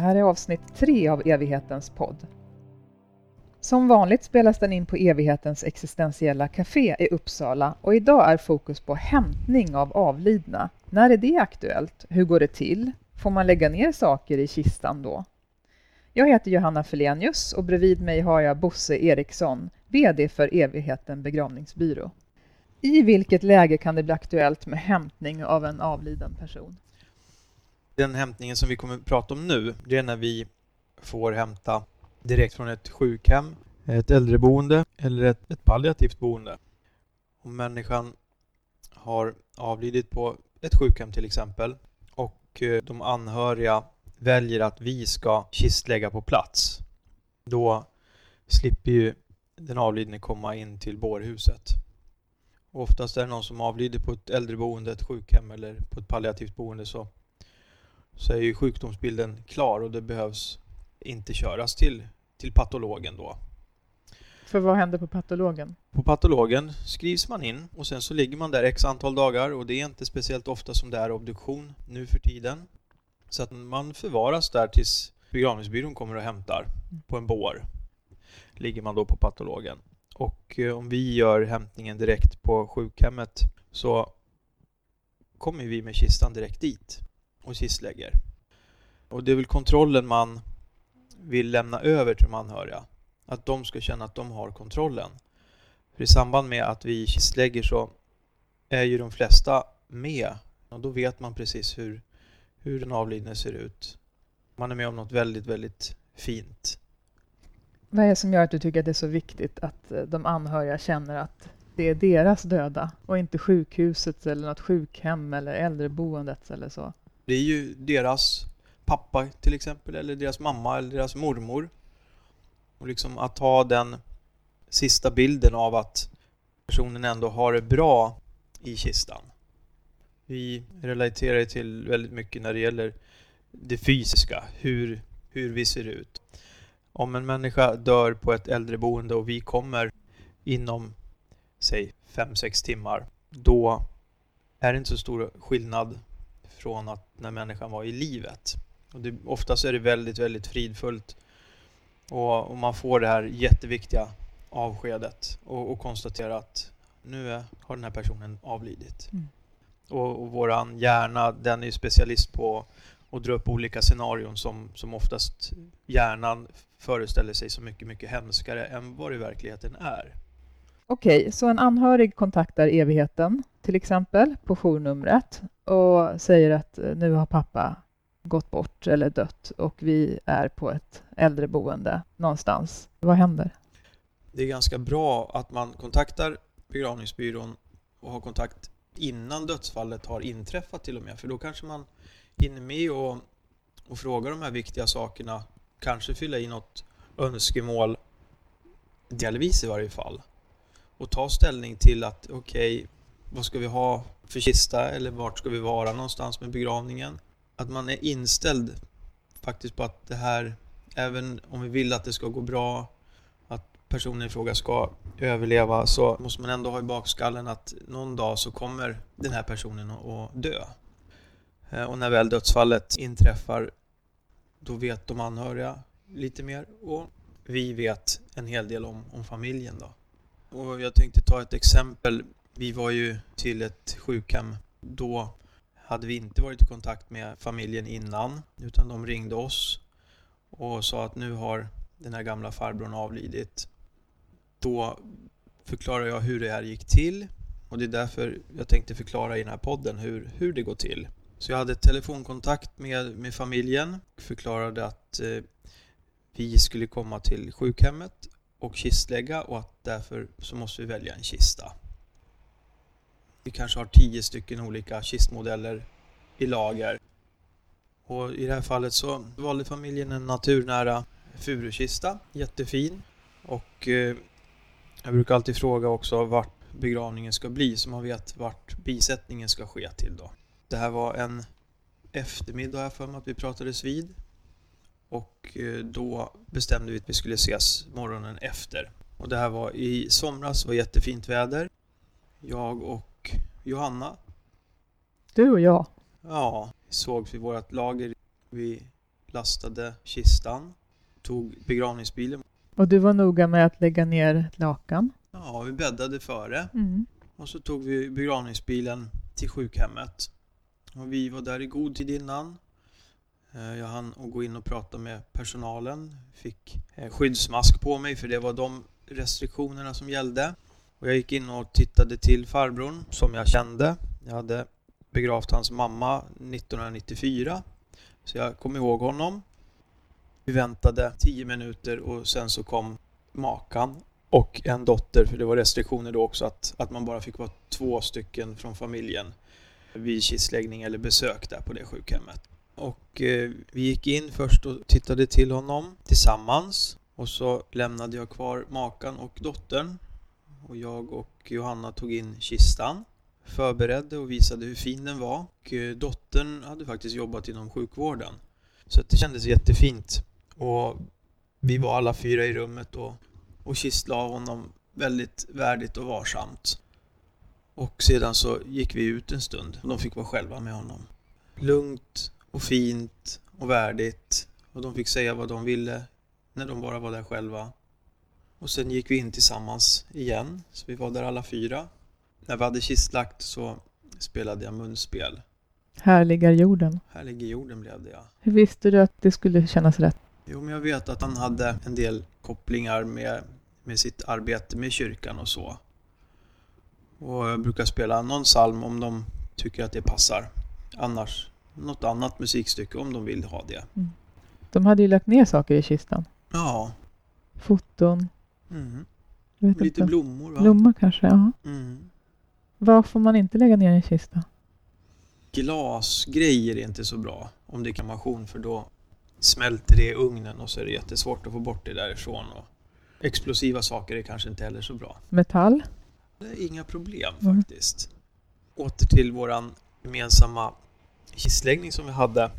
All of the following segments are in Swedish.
Det här är avsnitt tre av Evighetens podd. Som vanligt spelas den in på Evighetens existentiella café i Uppsala och idag är fokus på hämtning av avlidna. När är det aktuellt? Hur går det till? Får man lägga ner saker i kistan då? Jag heter Johanna Felenius och bredvid mig har jag Bosse Eriksson, VD för Evigheten begravningsbyrå. I vilket läge kan det bli aktuellt med hämtning av en avliden person? Den hämtningen som vi kommer att prata om nu, det är när vi får hämta direkt från ett sjukhem, ett äldreboende eller ett, ett palliativt boende. Om människan har avlidit på ett sjukhem till exempel och eh, de anhöriga väljer att vi ska kistlägga på plats, då slipper ju den avlidne komma in till bårhuset. oftast är det någon som avlider på ett äldreboende, ett sjukhem eller på ett palliativt boende så, så är ju sjukdomsbilden klar och det behövs inte köras till, till patologen då. För vad händer på patologen? På patologen skrivs man in och sen så ligger man där x antal dagar och det är inte speciellt ofta som det är obduktion nu för tiden. Så att man förvaras där tills begravningsbyrån kommer och hämtar på en bår. Ligger man då på patologen. Och eh, om vi gör hämtningen direkt på sjukhemmet så kommer vi med kistan direkt dit och kistlägger. Och det är väl kontrollen man vill lämna över till de anhöriga. Att de ska känna att de har kontrollen. För i samband med att vi kistlägger så är ju de flesta med och då vet man precis hur, hur den avlidne ser ut. Man är med om något väldigt, väldigt fint. Vad är det som gör att du tycker att det är så viktigt att eh, de anhöriga känner att det är deras döda och inte sjukhusets eller något sjukhem eller äldreboendet eller så? Det är ju deras pappa till exempel, eller deras mamma eller deras mormor. Och liksom att ha den sista bilden av att personen ändå har det bra i kistan. Vi relaterar till väldigt mycket när det gäller det fysiska, hur, hur vi ser ut. Om en människa dör på ett äldreboende och vi kommer inom, säg 5-6 timmar, då är det inte så stor skillnad från att när människan var i livet. Och det, oftast är det väldigt, väldigt fridfullt. Och, och man får det här jätteviktiga avskedet och, och konstaterar att nu är, har den här personen avlidit. Mm. Och, och våran hjärna, den är ju specialist på att dra upp olika scenarion som, som oftast hjärnan föreställer sig så mycket, mycket hemskare än vad det i verkligheten är. Okej, så en anhörig kontaktar evigheten, till exempel, på journumret och säger att eh, nu har pappa gått bort eller dött och vi är på ett äldreboende någonstans. Vad händer? Det är ganska bra att man kontaktar begravningsbyrån och har kontakt innan dödsfallet har inträffat till och med. För då kanske man hinner med och, och fråga de här viktiga sakerna. Kanske fylla i något önskemål, delvis i varje fall. Och ta ställning till att okej, okay, vad ska vi ha för kista eller vart ska vi vara någonstans med begravningen? att man är inställd faktiskt på att det här, även om vi vill att det ska gå bra, att personen i fråga ska överleva, så måste man ändå ha i bakskallen att någon dag så kommer den här personen att dö. Eh, och när väl dödsfallet inträffar, då vet de anhöriga lite mer och vi vet en hel del om, om familjen. Då. Och jag tänkte ta ett exempel. Vi var ju till ett sjukhem. Då hade vi inte varit i kontakt med familjen innan utan de ringde oss och sa att nu har den här gamla farbrorn avlidit. Då förklarar jag hur det här gick till och det är därför jag tänkte förklara i den här podden hur, hur det går till. Så jag hade telefonkontakt med, med familjen och förklarade att eh, vi skulle komma till sjukhemmet och kistlägga och att därför så måste vi välja en kista. Vi kanske har tio stycken olika kistmodeller i lager. Och i det här fallet så valde familjen en naturnära furukista, jättefin. Och eh, jag brukar alltid fråga också vart begravningen ska bli så man vet vart bisättningen ska ske till då. Det här var en eftermiddag jag för mig att vi pratades vid. Och eh, då bestämde vi att vi skulle ses morgonen efter. Och det här var i somras, var jättefint väder. Jag och Johanna. Du och jag. Ja, vi sågs vid vårt lager vid lastade kistan, tog begravningsbilen. Och du var noga med att lägga ner lakan? Ja, vi bäddade före. Mm. Och så tog vi begravningsbilen till sjukhemmet. Och vi var där i god tid innan. Eh, Jag hann att gå in och prata med personalen. Fick eh, skyddsmask på mig för det var de restriktionerna som gällde. Och jag gick in och tittade till farbrorn som jag kände. Jag hade begravt hans mamma 1994. Så jag kom ihåg honom. Vi väntade 10 minuter och sen så kom makan och en dotter, för det var restriktioner då också att, att man bara fick vara två stycken från familjen vid kistläggning eller besök där på det sjukhemmet. Och eh, vi gick in först och tittade till honom tillsammans och så lämnade jag kvar makan och dottern och jag och Johanna tog in kistan förberedde och visade hur fin den var. Och eh, dottern hade faktiskt jobbat inom sjukvården. Så att det kändes jättefint. Och vi var alla fyra i rummet och, och kistlade honom väldigt värdigt och varsamt. Och sedan så gick vi ut en stund och de fick vara själva med honom. Lugnt och fint och värdigt. Och de fick säga vad de ville när de bara var där själva. Och sen gick vi in tillsammans igen, så vi var där alla fyra. När vi hade kistlagt så spelade jag munspel. Här ligger jorden. Här ligger jorden blev det ja. Hur visste du att det skulle kännas rätt? Jo, men jag vet att han hade en del kopplingar med, med sitt arbete med kyrkan och så. Och jag brukar spela någon psalm om de tycker att det passar. Annars något annat musikstycke om de vill ha det. De hade ju lagt ner saker i kistan. Ja. Foton. Mm. Lite inte. blommor va? Blommor kanske, ja. Mm. Vad får man inte lägga ner i en kista? Glasgrejer är inte så bra om det är kremation för då smälter det i ugnen och så är det jättesvårt att få bort det därifrån. Och explosiva saker är kanske inte heller så bra. Metall? Det är inga problem Mm. faktiskt. Åter till våran gemensamma kistläggning som vi hade.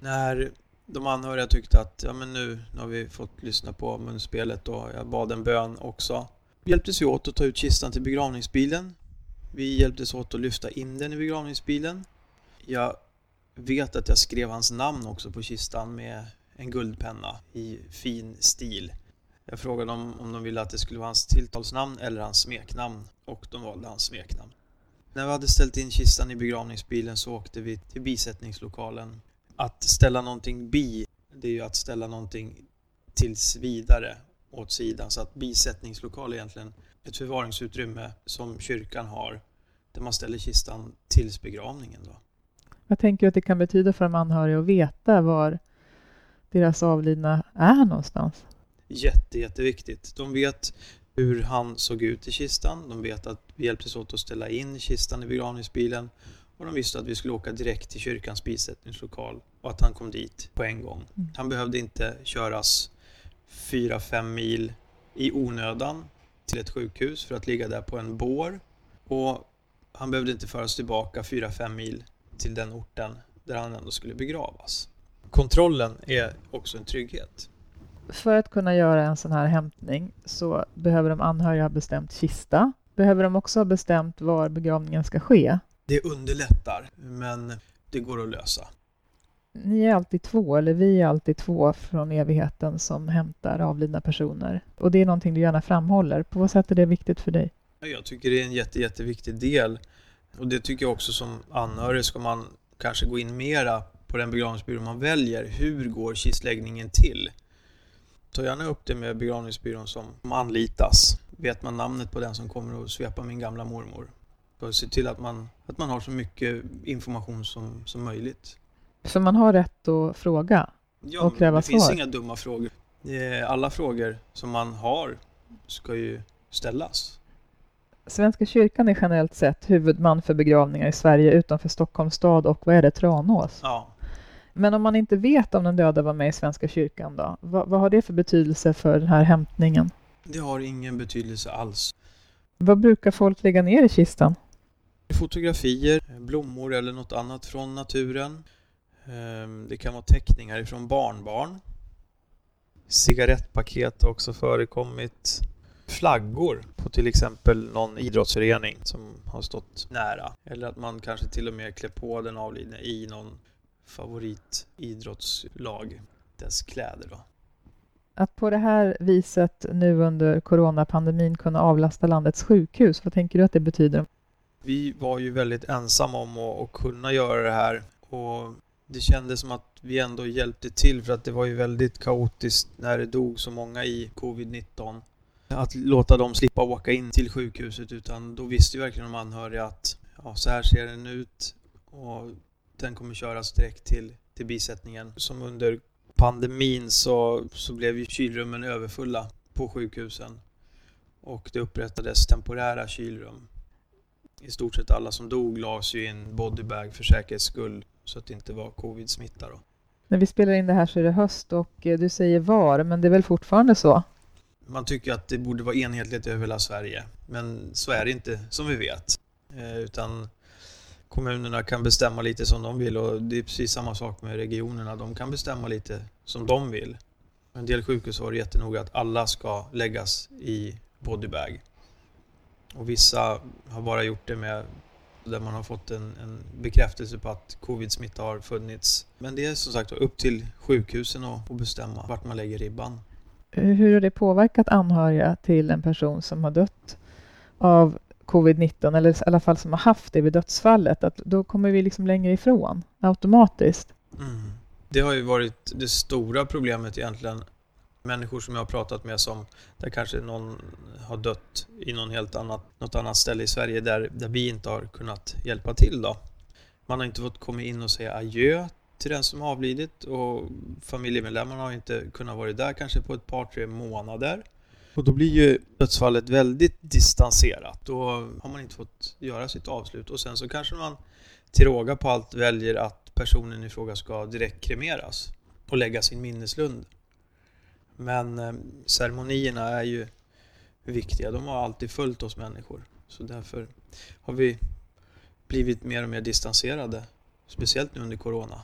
När de anhöriga tyckte att ja, men nu, nu har vi fått lyssna på munspelet och jag bad en bön också. Vi hjälptes ju åt att ta ut kistan till begravningsbilen. Vi hjälptes åt att lyfta in den i begravningsbilen. Jag vet att jag skrev hans namn också på kistan med en guldpenna i fin stil. Jag frågade dem om de ville att det skulle vara hans tilltalsnamn eller hans smeknamn och de valde hans smeknamn. När vi hade ställt in kistan i begravningsbilen så åkte vi till bisättningslokalen. Att ställa någonting bi, det är ju att ställa någonting tills vidare åt sidan. Så att bisättningslokal är egentligen ett förvaringsutrymme som kyrkan har där man ställer kistan tills begravningen. Då. Vad tänker att det kan betyda för de anhöriga att veta var deras avlidna är någonstans? Jätte, jätteviktigt. De vet hur han såg ut i kistan. De vet att vi hjälptes åt att ställa in kistan i begravningsbilen. Och de visste att vi skulle åka direkt till kyrkans bisättningslokal och att han kom dit på en gång. Mm. Han behövde inte köras 4-5 mil i onödan till ett sjukhus för att ligga där på en bår. Och han behövde inte föras tillbaka 4-5 mil till den orten där han ändå skulle begravas. Kontrollen är också en trygghet. För att kunna göra en sån här hämtning så behöver de anhöriga ha bestämt kista. Behöver de också ha bestämt var begravningen ska ske? Det underlättar, men det går att lösa. Ni är alltid två, eller vi är alltid två från evigheten som hämtar avlidna personer. Och det är någonting du gärna framhåller. På vad sätt är det viktigt för dig? Jag tycker det är en jätte, jätteviktig del. Och det tycker jag också som anhörig ska man kanske gå in mera på den begravningsbyrå man väljer. Hur går kistläggningen till? Ta gärna upp det med begravningsbyrån som anlitas. Vet man namnet på den som kommer att svepa min gamla mormor? Och se till att man, att man har så mycket information som, som möjligt. För man har rätt att fråga. Ja, Och kräva det finns svar. inga dumma frågor. Eh, Alla frågor som man har ska ju ställas. Svenska kyrkan är generellt sett huvudman för begravningar i Sverige utanför Stockholms stad och vad är det, Tranås? Ja, Men om man inte vet om den döda var med i Svenska kyrkan då? Vad, vad har det för betydelse för den här hämtningen? det har ingen betydelse alls. Vad brukar folk lägga ner i kistan? Fotografier, eh, blommor eller något annat från naturen. Ehm, det kan vara teckningar ifrån barnbarn. Cigarettpaket har också förekommit. Flaggor på till exempel någon idrottsförening som har stått nära. Eller att man kanske till och med klär på den avlidne i någon favoritidrottslag, dess kläder då. Att på det här viset nu under coronapandemin kunna avlasta landets sjukhus, vad tänker du att det betyder? Vi var ju väldigt ensamma om att, att kunna göra det här och det kändes som att vi ändå hjälpte till för att det var ju väldigt kaotiskt när det dog så många i covid-19. Att låta dem slippa åka in till sjukhuset utan då visste ju verkligen de anhöriga att ja, så här ser den ut och den kommer köras direkt till, till bisättningen. Som under pandemin så, så blev ju kylrummen överfulla på sjukhusen och det upprättades temporära kylrum. I stort sett alla som dog lades ju i en bodybag för säkerhets skull så att det inte var covid-smitta. Då. När vi spelar in det här så är det höst och eh, du säger var, men det är väl fortfarande så? Man tycker att det borde vara enhetligt över hela Sverige, men så är det inte som vi vet. Eh, utan kommunerna kan bestämma lite som de vill och det är precis samma sak med regionerna. De kan bestämma lite som de vill. En del sjukhus var jättenoga att alla ska läggas i bodybag. Och vissa har bara gjort det med där man har fått en, en bekräftelse på att covid-smitta har funnits. Men det är som sagt upp till sjukhusen att bestämma vart man lägger ribban. Hur har det påverkat anhöriga till en person som har dött av covid-19 eller i alla fall som har haft det vid dödsfallet? Att då kommer vi liksom längre ifrån automatiskt. Mm. Det har ju varit det stora problemet egentligen människor som jag har pratat med som där kanske någon har dött i någon helt annat, något annat ställe i Sverige där, där vi inte har kunnat hjälpa till då. Man har inte fått komma in och säga adjö till den som avlidit och familjemedlemmarna har inte kunnat vara där kanske på ett par, tre månader. Och då blir ju dödsfallet väldigt distanserat. Då har man inte fått göra sitt avslut och sen så kanske man till råga på allt väljer att personen i fråga ska direkt kremeras och lägga sin minneslund men eh, ceremonierna är ju viktiga. De har alltid följt oss människor. Så därför har vi blivit mer och mer distanserade. Speciellt nu under Corona.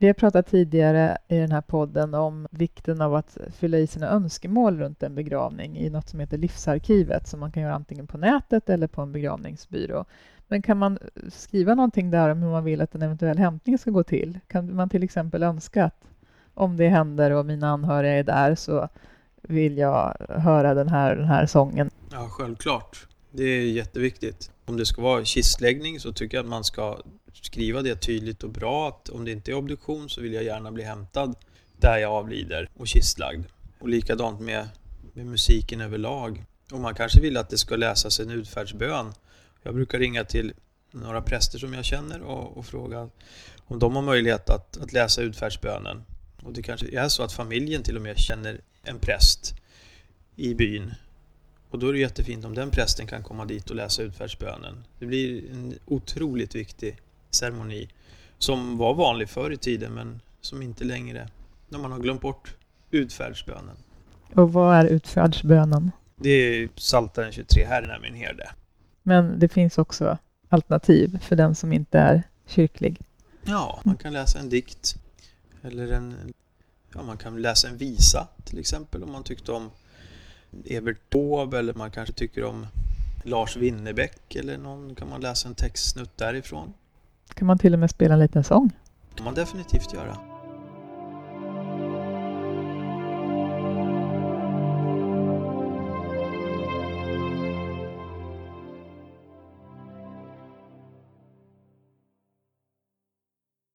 Vi har pratat tidigare i den här podden om vikten av att fylla i sina önskemål runt en begravning i något som heter Livsarkivet som man kan göra antingen på nätet eller på en begravningsbyrå. Men kan man skriva någonting där om hur man vill att en eventuell hämtning ska gå till? Kan man till exempel önska att om det händer och mina anhöriga är där så vill jag höra den här, den här sången. Ja, självklart. Det är jätteviktigt. Om det ska vara kistläggning så tycker jag att man ska skriva det tydligt och bra att om det inte är obduktion så vill jag gärna bli hämtad där jag avlider och kistlagd. Och likadant med, med musiken överlag. Och man kanske vill att det ska läsas en utfärdsbön. Jag brukar ringa till några präster som jag känner och, och fråga om de har möjlighet att, att läsa utfärdsbönen. Och det kanske är så att familjen till och med känner en präst i byn. Och då är det jättefint om den prästen kan komma dit och läsa utfärdsbönen. Det blir en otroligt viktig ceremoni som var vanlig förr i tiden men som inte längre, när man har glömt bort utfärdsbönen. Och vad är utfärdsbönen? Det är Psaltaren 23, Herren är min herde. Men det finns också alternativ för den som inte är kyrklig? Ja, man kan läsa en dikt eller en, ja, man kan läsa en visa till exempel om man tyckte om Evert Taube eller man kanske tycker om Lars Winnerbäck eller någon kan man läsa en textsnutt därifrån. Kan man till och med spela en liten sång? Det kan man definitivt göra.